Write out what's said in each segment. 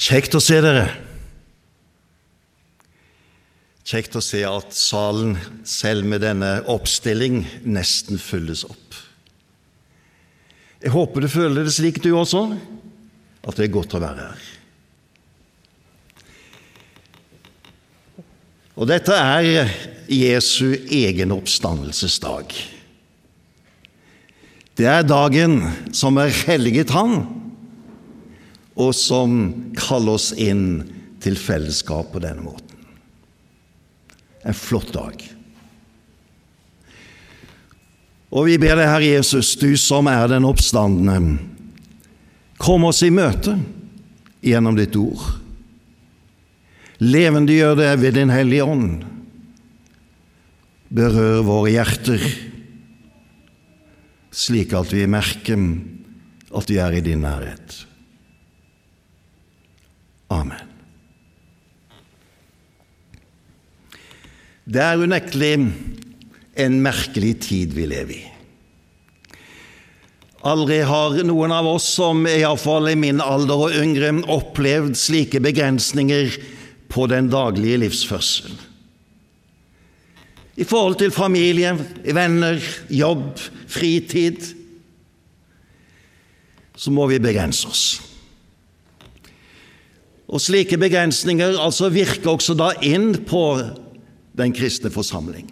Kjekt å se dere. Kjekt å se at salen, selv med denne oppstilling, nesten fylles opp. Jeg håper du føler det slik, du også, at det er godt å være her. Og dette er Jesu egen oppstandelsesdag. Det er dagen som er helliget Han, og som kaller oss inn til fellesskap på denne måten. En flott dag. Og vi ber deg, Herre Jesus, du som er den oppstandende, kom oss i møte gjennom ditt ord. Levendegjør det ved Din Hellige Ånd. Berør våre hjerter, slik at vi merker at vi er i din nærhet. Amen. Det er unektelig en merkelig tid vi lever i. Aldri har noen av oss som iallfall i min alder og yngre opplevd slike begrensninger på den daglige livsførselen. I forhold til familie, venner, jobb, fritid så må vi begrense oss. Og slike begrensninger altså virker også da inn på den kristne forsamling.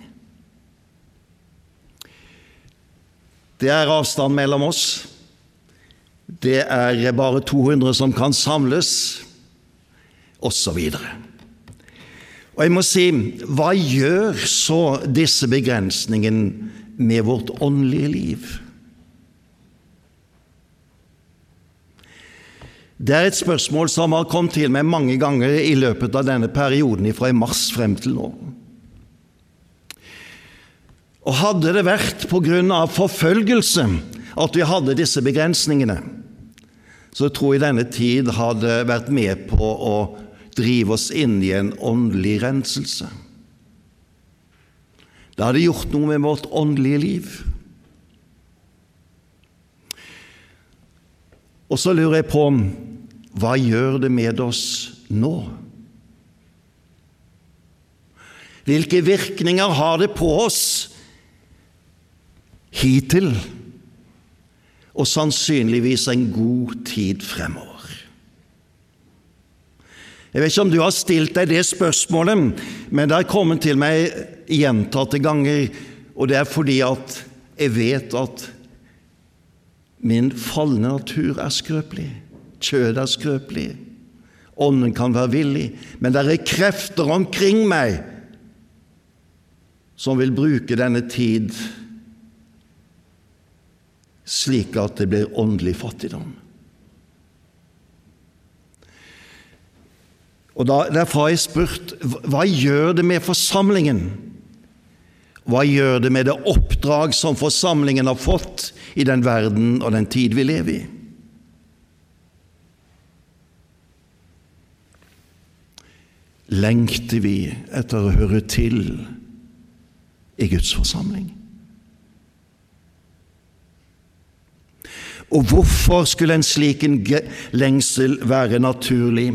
Det er avstand mellom oss. Det er bare 200 som kan samles, osv. Og jeg må si, hva gjør så disse begrensningene med vårt åndelige liv? Det er et spørsmål som har kommet til meg mange ganger i løpet av denne perioden fra i mars frem til nå. Og hadde det vært av forfølgelse at vi hadde disse begrensningene, så tror jeg denne tid hadde vært med på å drive oss inn i en åndelig renselse. Det hadde gjort noe med vårt åndelige liv. Og så lurer jeg på hva gjør det med oss nå? Hvilke virkninger har det på oss hittil, og sannsynligvis en god tid fremover? Jeg vet ikke om du har stilt deg det spørsmålet, men det har kommet til meg gjentatte ganger, og det er fordi at jeg vet at min falne natur er skrøpelig. Kjødet er skrøpelig. Ånden kan være villig, men det er krefter omkring meg som vil bruke denne tid slik at det blir åndelig fattigdom. Og Derfor har jeg spurt hva gjør det med forsamlingen? Hva gjør det med det oppdrag som forsamlingen har fått i den verden og den tid vi lever i? Lengter vi etter å høre til i Guds forsamling? Og hvorfor skulle en slik lengsel være naturlig?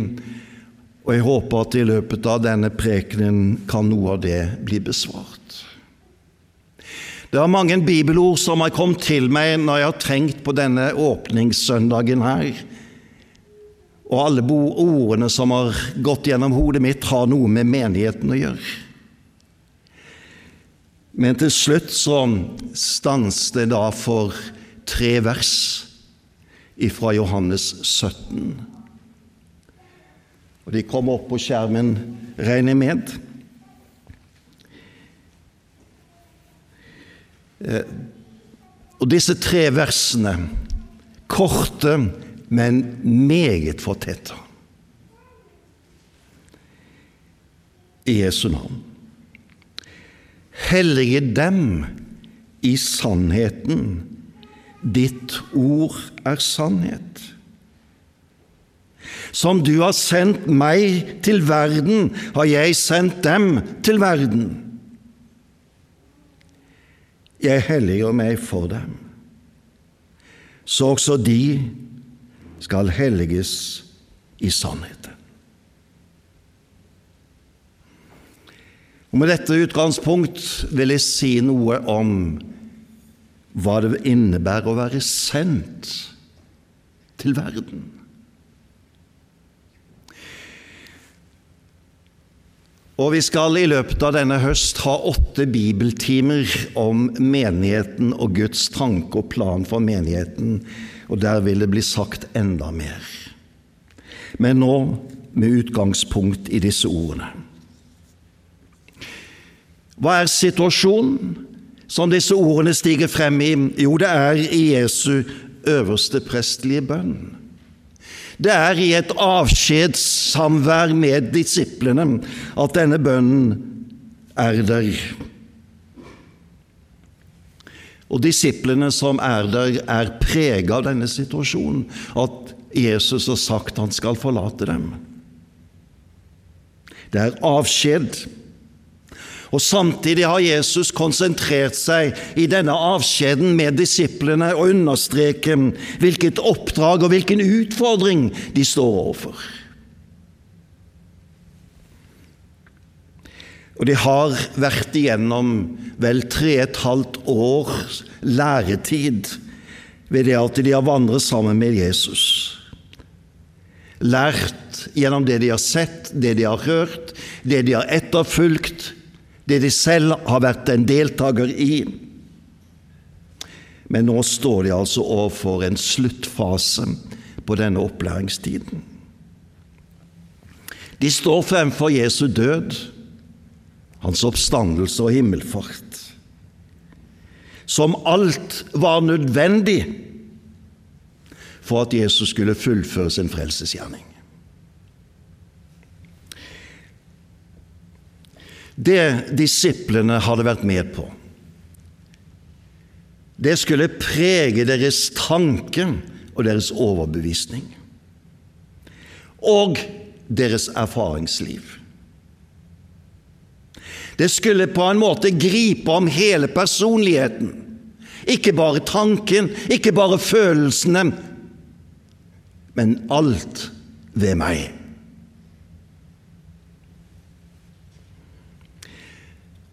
Og jeg håper at i løpet av denne prekenen kan noe av det bli besvart. Det er mange bibelord som har kommet til meg når jeg har trengt på denne åpningssøndagen her. Og alle ordene som har gått gjennom hodet mitt, har noe med menigheten å gjøre. Men til slutt så stanset det da for tre vers fra Johannes 17. Og de kommer opp på skjermen, regner jeg med. Og disse tre versene, korte, men meget fortetta. I Jesu navn. Hellige dem i sannheten. Ditt ord er sannhet. Som du har sendt meg til verden, har jeg sendt dem til verden. Jeg helliger meg for dem, så også de skal helliges i sannheten. Og Med dette utgangspunkt vil jeg si noe om hva det innebærer å være sendt til verden. Og vi skal i løpet av denne høst ha åtte bibeltimer om menigheten og Guds tanke og plan for menigheten, og der vil det bli sagt enda mer. Men nå med utgangspunkt i disse ordene. Hva er situasjonen som disse ordene stiger frem i? Jo, det er i Jesu øverste prestelige bønn. Det er i et avskjedssamvær med disiplene at denne bønnen er der. Og disiplene som er der, er prega av denne situasjonen, at Jesus har sagt han skal forlate dem. Det er avskjed. Og Samtidig har Jesus konsentrert seg i denne avskjeden med disiplene og understreke hvilket oppdrag og hvilken utfordring de står overfor. Og de har vært igjennom vel tre et halvt års læretid ved det at de har vandret sammen med Jesus. Lært gjennom det de har sett, det de har hørt, det de har etterfulgt, det de selv har vært en deltaker i. Men nå står de altså overfor en sluttfase på denne opplæringstiden. De står fremfor Jesu død, hans oppstandelse og himmelfart, som alt var nødvendig for at Jesus skulle fullføre sin frelsesgjerning. Det disiplene hadde vært med på, det skulle prege deres tanke og deres overbevisning. Og deres erfaringsliv. Det skulle på en måte gripe om hele personligheten. Ikke bare tanken, ikke bare følelsene, men alt ved meg.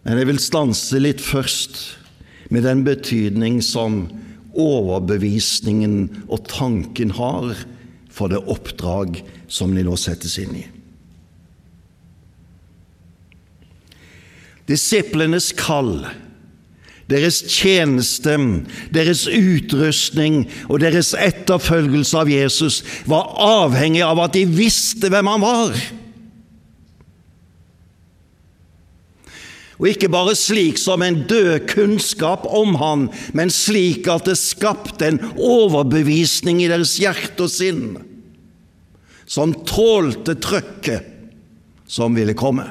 Men jeg vil stanse litt først med den betydning som overbevisningen og tanken har for det oppdrag som de nå settes inn i. Disiplenes kall, deres tjeneste, deres utrustning og deres etterfølgelse av Jesus var avhengig av at de visste hvem han var. Og ikke bare slik som en død kunnskap om Han, men slik at det skapte en overbevisning i deres hjerte og sinn, som tålte trøkket som ville komme.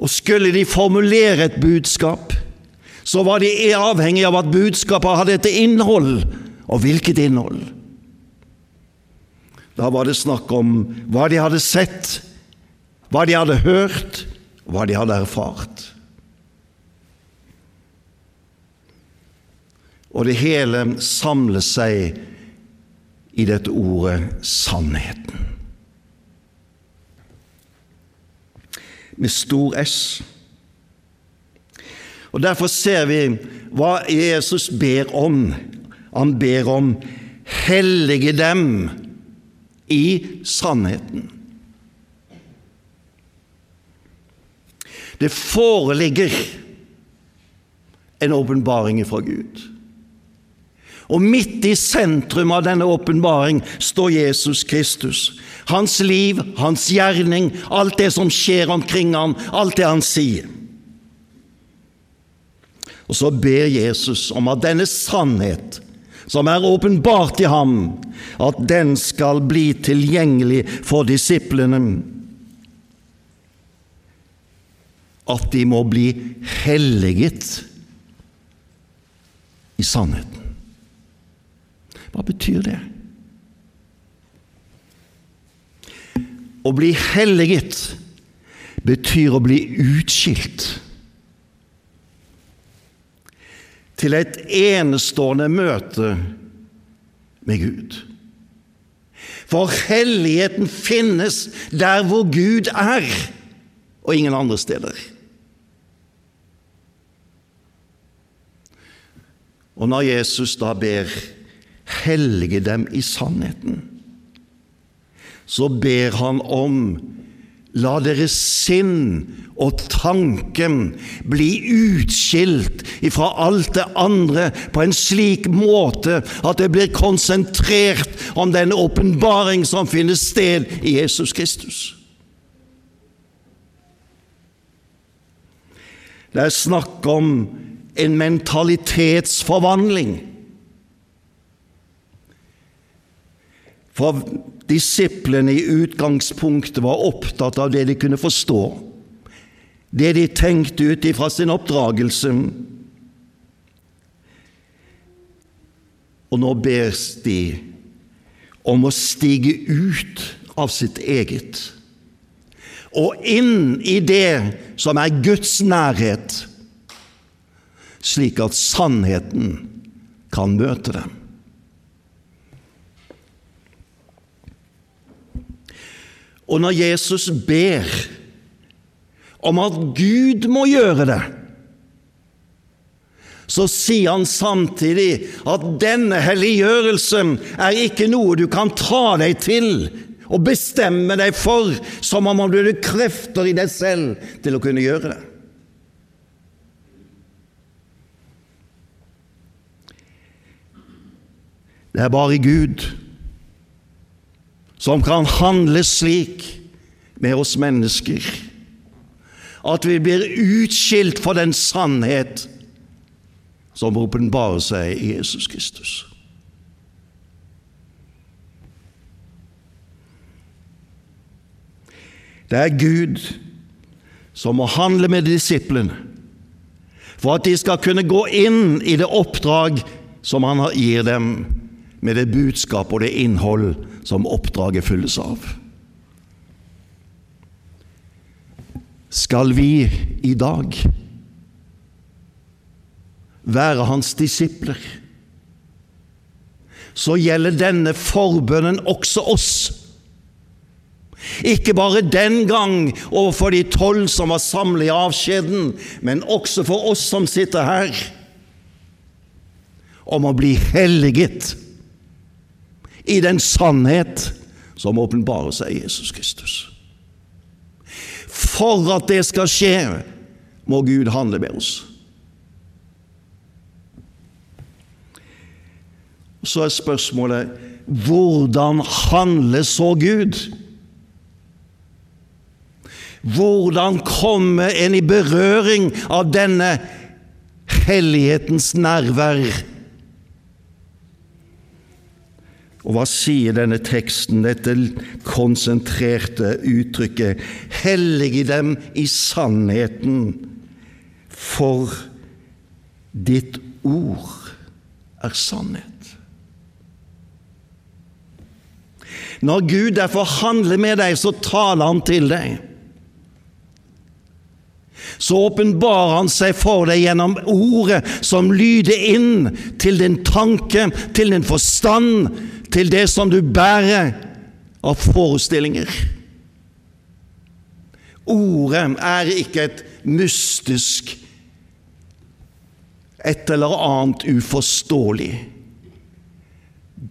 Og skulle de formulere et budskap, så var de avhengig av at budskapet hadde et innhold. Og hvilket innhold? Da var det snakk om hva de hadde sett, hva de hadde hørt, hva de hadde erfart. Og det hele samler seg i dette ordet sannheten. Med stor S. Og Derfor ser vi hva Jesus ber om. Han ber om 'hellige dem' i sannheten. Det foreligger en åpenbaring fra Gud. Og midt i sentrum av denne åpenbaring står Jesus Kristus. Hans liv, hans gjerning, alt det som skjer omkring ham, alt det han sier. Og så ber Jesus om at denne sannhet som er åpenbart i ham, at den skal bli tilgjengelig for disiplene. At de må bli helliget i sannheten. Hva betyr det? Å bli helliget betyr å bli utskilt. Til et enestående møte med Gud. For helligheten finnes der hvor Gud er, og ingen andre steder. Og når Jesus da ber hellige dem i sannheten, så ber han om la deres sinn og tanken bli utskilt ifra alt det andre på en slik måte at det blir konsentrert om den åpenbaring som finner sted i Jesus Kristus. Det er snakk om en mentalitetsforvandling. For disiplene i utgangspunktet var opptatt av det de kunne forstå, det de tenkte ut ifra sin oppdragelse. Og nå bes de om å stige ut av sitt eget og inn i det som er Guds nærhet slik at sannheten kan møte dem. Og når Jesus ber om at Gud må gjøre det, så sier han samtidig at denne helliggjørelsen er ikke noe du kan ta deg til og bestemme deg for, som om du hadde krefter i deg selv til å kunne gjøre det. Det er bare Gud som kan handle slik med oss mennesker at vi blir utskilt for den sannhet som åpenbarer seg i Jesus Kristus. Det er Gud som må handle med disiplene for at de skal kunne gå inn i det oppdrag som Han gir dem med det budskap og det innhold som oppdraget fylles av. Skal vi i dag være hans disipler, så gjelder denne forbønnen også oss. Ikke bare den gang overfor de tolv som var samlet i avskjeden, men også for oss som sitter her, om å bli helliget i den sannhet som åpenbarer seg i Jesus Kristus. For at det skal skje, må Gud handle med oss. Så er spørsmålet hvordan handler så Gud? Hvordan kommer en i berøring av denne hellighetens nærvær? Og hva sier denne teksten, dette konsentrerte uttrykket? Hellige dem i sannheten, for ditt ord er sannhet. Når Gud derfor handler med deg, så taler Han til deg. Så åpenbarer Han seg for deg gjennom ordet som lyder inn til din tanke, til din forstand, til det som du bærer av forestillinger. Ordet er ikke et mystisk et eller annet uforståelig.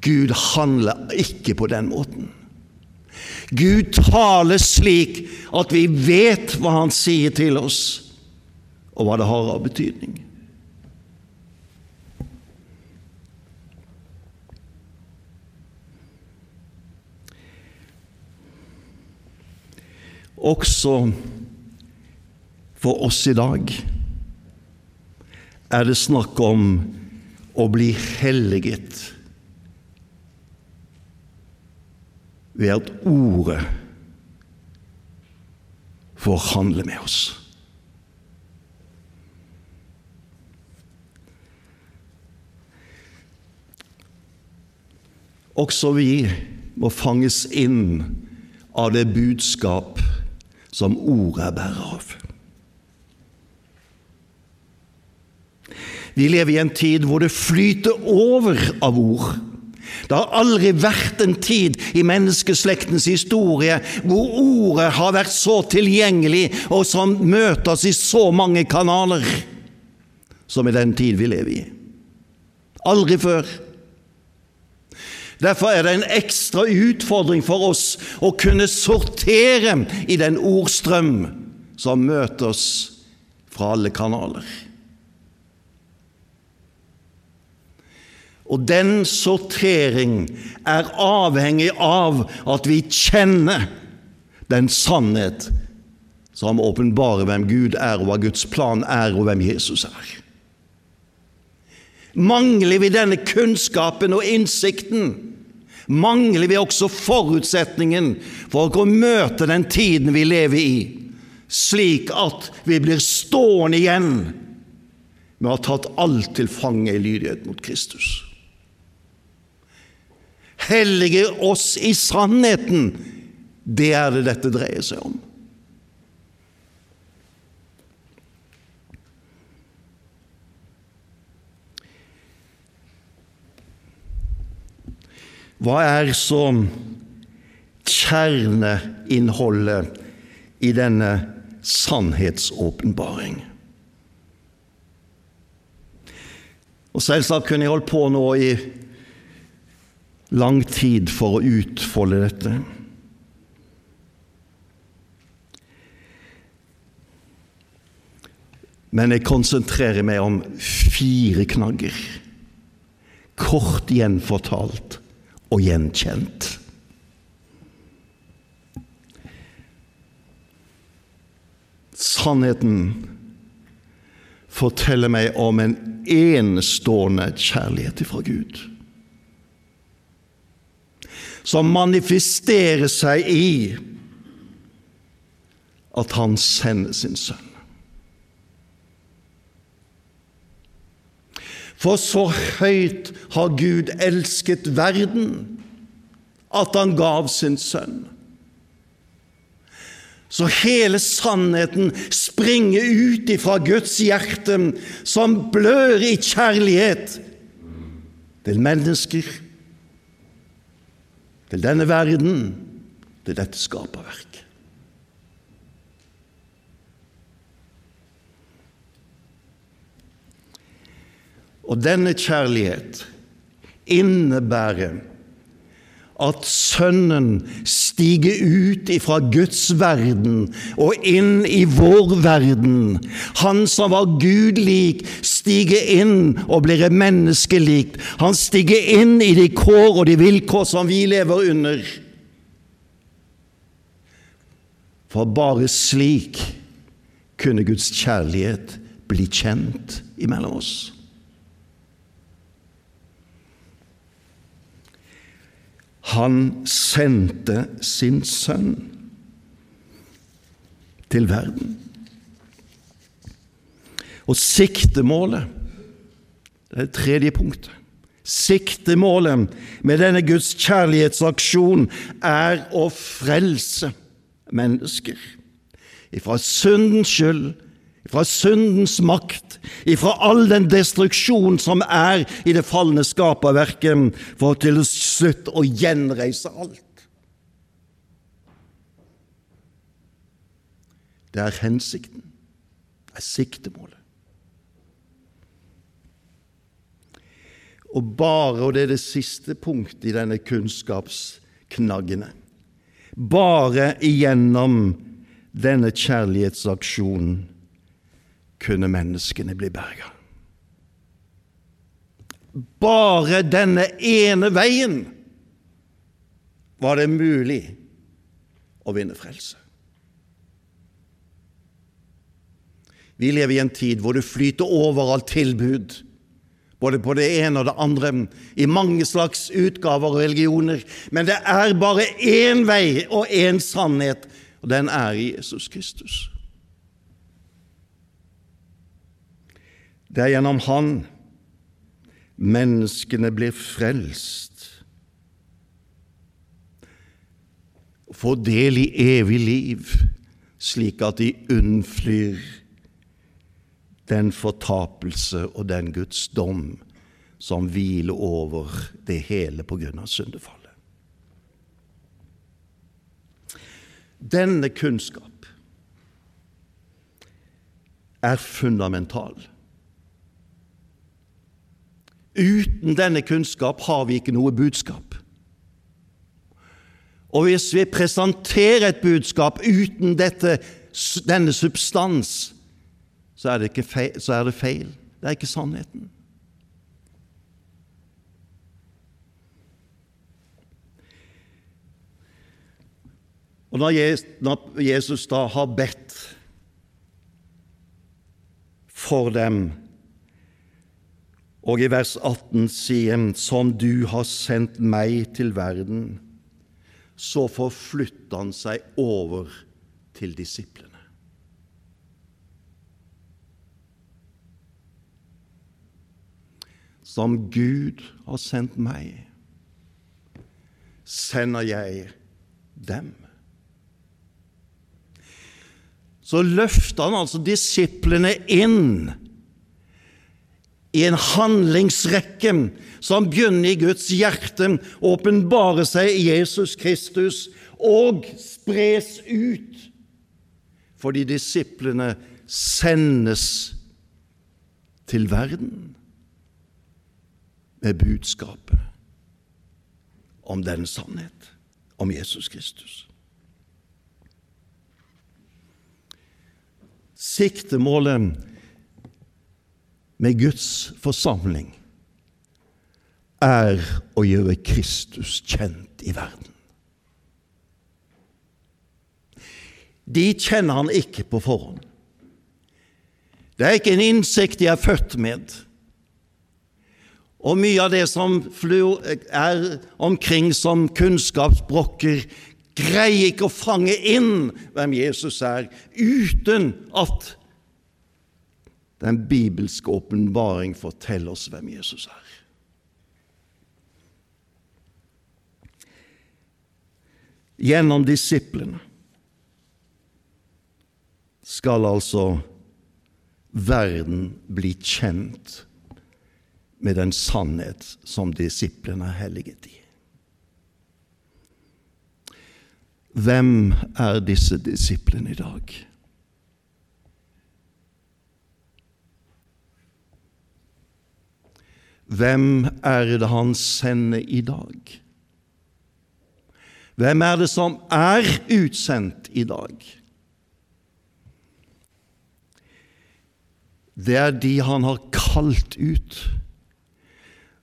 Gud handler ikke på den måten. Gud taler slik at vi vet hva Han sier til oss, og hva det har av betydning. Også for oss i dag er det snakk om å bli helliget ved at Ordet får handle med oss. Også vi må fanges inn av det budskap som ordet bærer av. Vi lever i en tid hvor det flyter over av ord. Det har aldri vært en tid i menneskeslektens historie hvor ordet har vært så tilgjengelig, og som møter oss i så mange kanaler, som i den tid vi lever i. Aldri før. Derfor er det en ekstra utfordring for oss å kunne sortere i den ordstrøm som møter oss fra alle kanaler. Og den sortering er avhengig av at vi kjenner den sannhet som åpenbarer hvem Gud er, og hva Guds plan er, og hvem Jesus er. Mangler vi denne kunnskapen og innsikten, mangler vi også forutsetningen for å møte den tiden vi lever i, slik at vi blir stående igjen med å ha tatt alt til fange i lydighet mot Kristus hellige oss i sannheten. Det er det dette dreier seg om. Hva er så kjerneinnholdet i denne sannhetsåpenbaring? Og Selvsagt kunne jeg holdt på nå i lang tid for å utfolde dette. Men jeg konsentrerer meg om fire knagger. Kort gjenfortalt og gjenkjent. Sannheten forteller meg om en enestående kjærlighet fra Gud som manifesterer seg i at han sender sin sønn. For så høyt har Gud elsket verden at han gav sin sønn. Så hele sannheten springer ut ifra Guds hjerte, som blør i kjærlighet til mennesker til denne verden, til dette skaperverk. Og denne kjærlighet innebærer at Sønnen stiger ut ifra Guds verden og inn i vår verden. Han som var Gud lik, stiger inn og blir menneskelikt. Han stiger inn i de kår og de vilkår som vi lever under. For bare slik kunne Guds kjærlighet bli kjent imellom oss. Han sendte sin sønn til verden. Og siktemålet Det er det tredje punktet. Siktemålet med denne Guds kjærlighetsaksjon er å frelse mennesker ifra syndens skyld fra syndens makt, ifra all den destruksjon som er i det falne skaperverket, for til slutt å gjenreise alt. Det er hensikten, det er siktemålet. Og bare, og det er det siste punktet i denne kunnskapsknaggene, bare igjennom denne kjærlighetsaksjonen kunne menneskene bli berga. Bare denne ene veien var det mulig å vinne frelse. Vi lever i en tid hvor det flyter over av tilbud, både på det ene og det andre, i mange slags utgaver og religioner. Men det er bare én vei og én sannhet, og den er Jesus Kristus. Det er gjennom Han menneskene blir frelst får del i evig liv, slik at de unnflyr den fortapelse og den Guds dom som hviler over det hele på grunn av syndefallet. Denne kunnskap er fundamental. Uten denne kunnskap har vi ikke noe budskap. Og hvis vi presenterer et budskap uten dette, denne substans, så er, feil, så er, det feil. Det er ikke sannheten. Og når Jesus da har bedt for dem, og i vers 18 sier som du har sendt meg til verden, så forflytter han seg over til disiplene. Som Gud har sendt meg, sender jeg dem. Så løfter han altså disiplene inn i en handlingsrekke som begynner i Guds hjerte, åpenbarer seg i Jesus Kristus og spres ut fordi disiplene sendes til verden med budskapet om den sannhet, om Jesus Kristus. Siktemålet med Guds forsamling er å gjøre Kristus kjent i verden. De kjenner han ikke på forhånd. Det er ikke en innsikt de er født med. Og mye av det som er omkring som kunnskapsbrokker, greier ikke å fange inn hvem Jesus er, uten at den bibelske åpenbaring forteller oss hvem Jesus er. Gjennom disiplene skal altså verden bli kjent med den sannhet som disiplene er helliget i. Hvem er disse disiplene i dag? Hvem er det han sender i dag? Hvem er det som er utsendt i dag? Det er de han har kalt ut,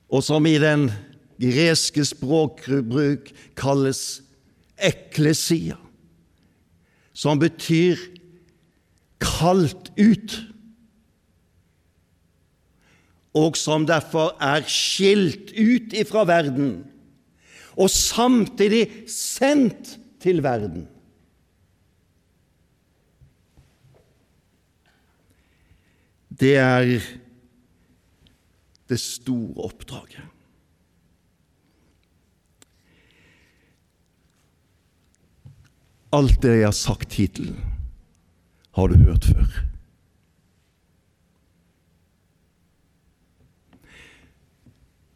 og som i den greske språkbruk kalles eklesia, som betyr kalt ut, og som derfor er skilt ut ifra verden, og samtidig sendt til verden. Det er det store oppdraget. Alt det jeg har sagt hittil, har du hørt før.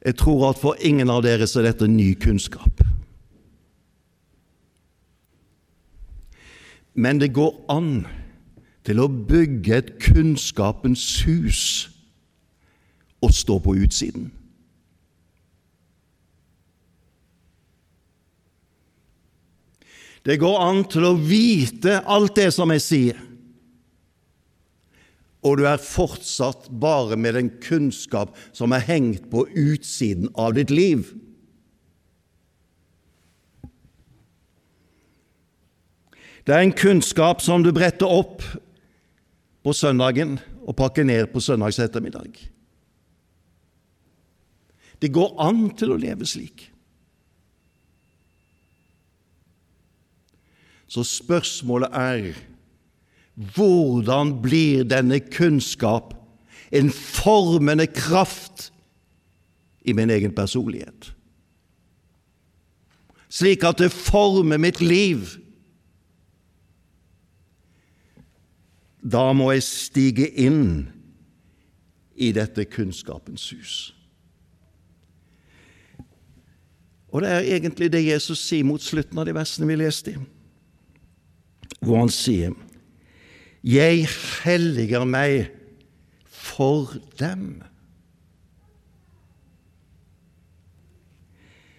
Jeg tror at for ingen av dere så er dette ny kunnskap. Men det går an til å bygge et kunnskapens hus og stå på utsiden. Det går an til å vite alt det som jeg sier, og du er fortsatt bare med den kunnskap som er hengt på utsiden av ditt liv. Det er en kunnskap som du bretter opp på søndagen og pakker ned på søndags ettermiddag. Det går an til å leve slik. Så spørsmålet er hvordan blir denne kunnskap en formende kraft i min egen personlighet? Slik at det former mitt liv. Da må jeg stige inn i dette kunnskapens hus. Og det er egentlig det Jesus sier mot slutten av de versene vi leste hvor han sier Jeg helliger meg for dem.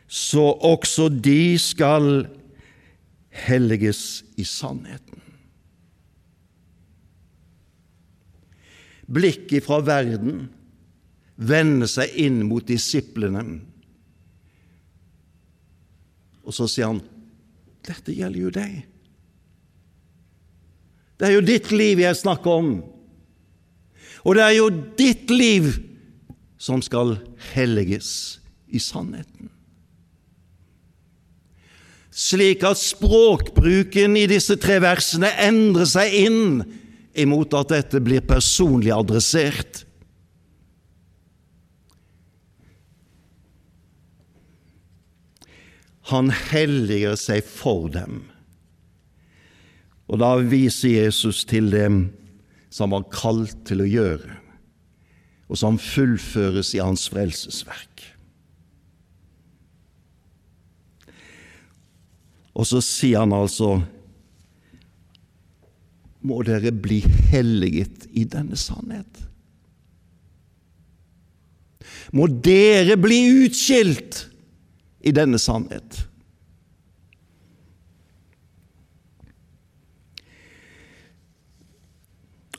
Så også de skal helliges i sannheten. Blikket fra verden vender seg inn mot disiplene, og så sier han dette gjelder jo deg. Det er jo ditt liv jeg snakker om, og det er jo ditt liv som skal helliges i sannheten slik at språkbruken i disse tre versene endrer seg inn imot at dette blir personlig adressert. Han helliger seg for dem. Og da viser Jesus til dem som han var kalt til å gjøre, og som fullføres i hans frelsesverk. Og så sier han altså Må dere bli helliget i denne sannhet. Må dere bli utskilt i denne sannhet.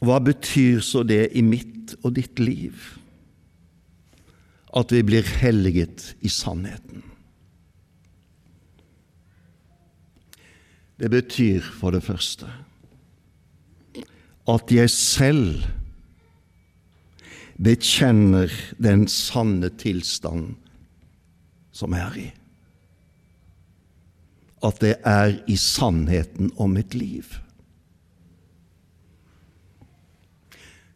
Hva betyr så det i mitt og ditt liv? At vi blir helliget i sannheten. Det betyr for det første at jeg selv bekjenner den sanne tilstand som jeg er i. At det er i sannheten om mitt liv.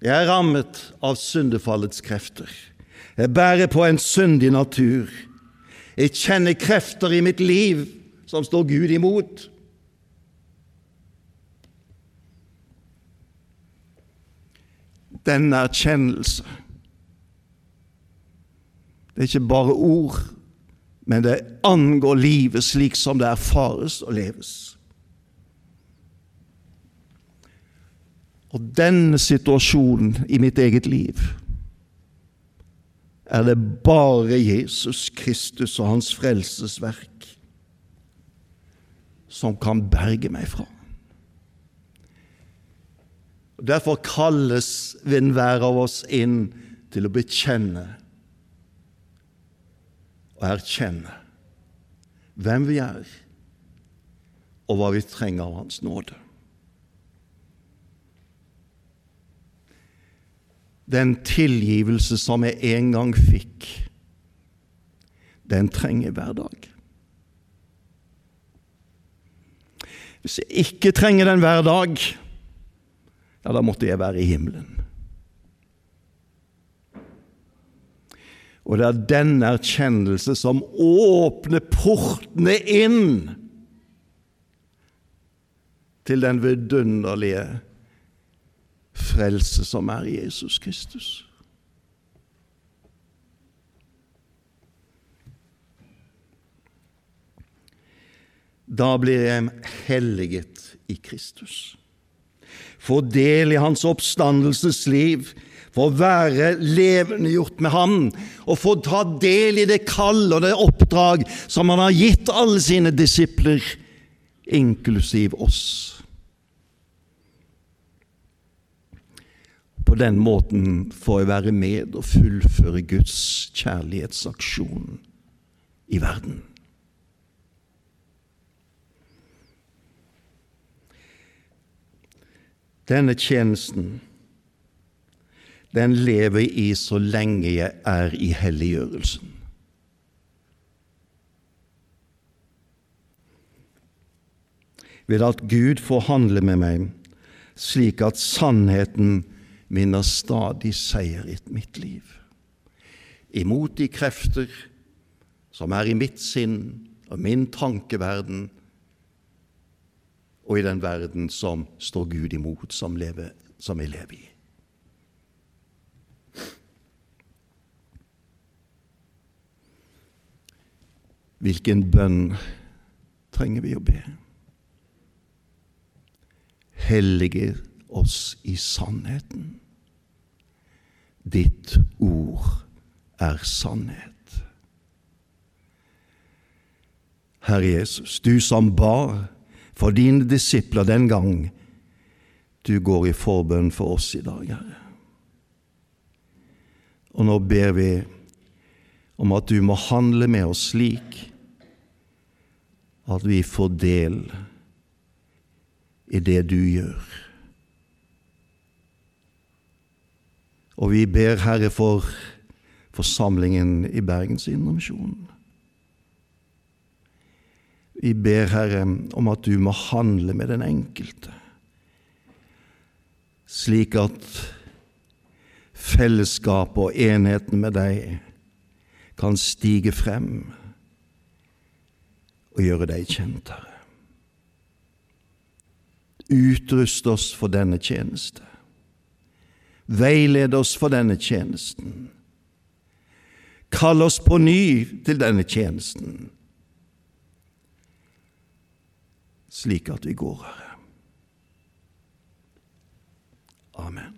Jeg er rammet av syndefallets krefter. Jeg bærer på en syndig natur. Jeg kjenner krefter i mitt liv som står Gud imot. denne erkjennelse. Det er ikke bare ord, men det angår livet slik som det erfares og leves. Og denne situasjonen i mitt eget liv er det bare Jesus Kristus og Hans frelsesverk som kan berge meg fra. Og Derfor kalles enhver av oss inn til å bekjenne og erkjenne hvem vi er, og hva vi trenger av Hans nåde. Den tilgivelse som jeg en gang fikk, den trenger jeg hver dag. Hvis jeg ikke trenger den hver dag, ja, da måtte jeg være i himmelen. Og det er denne erkjennelse som åpner portene inn til den vidunderlige frelse som er Jesus Kristus. Da blir jeg helliget i Kristus få del i hans oppstandelsesliv, få være levendegjort med ham, og få ta del i det kall og det oppdrag som han har gitt alle sine disipler, inklusiv oss. På den måten får jeg være med og fullføre Guds kjærlighetsaksjon i verden. Denne tjenesten, den lever jeg i så lenge jeg er i helliggjørelsen. Ved at Gud får handle med meg, slik at sannheten vinner stadig seier i mitt liv. Imot de krefter som er i mitt sinn og min tankeverden, og i den verden som står Gud imot, som, lever, som jeg lever i. Hvilken bønn trenger vi å be? Hellige oss i sannheten. Ditt ord er sannhet. Herre Jesus, du som ba for dine disipler den gang, du går i forbønn for oss i dag, Herre. Og nå ber vi om at du må handle med oss slik at vi får del i det du gjør. Og vi ber, Herre, for forsamlingen i Bergens Indremisjon. Vi ber, Herre, om at du må handle med den enkelte, slik at fellesskapet og enheten med deg kan stige frem og gjøre deg kjent, Herre. Utrust oss for denne tjeneste. Veiled oss for denne tjenesten. Kall oss på ny til denne tjenesten, slik at vi går, her. Amen.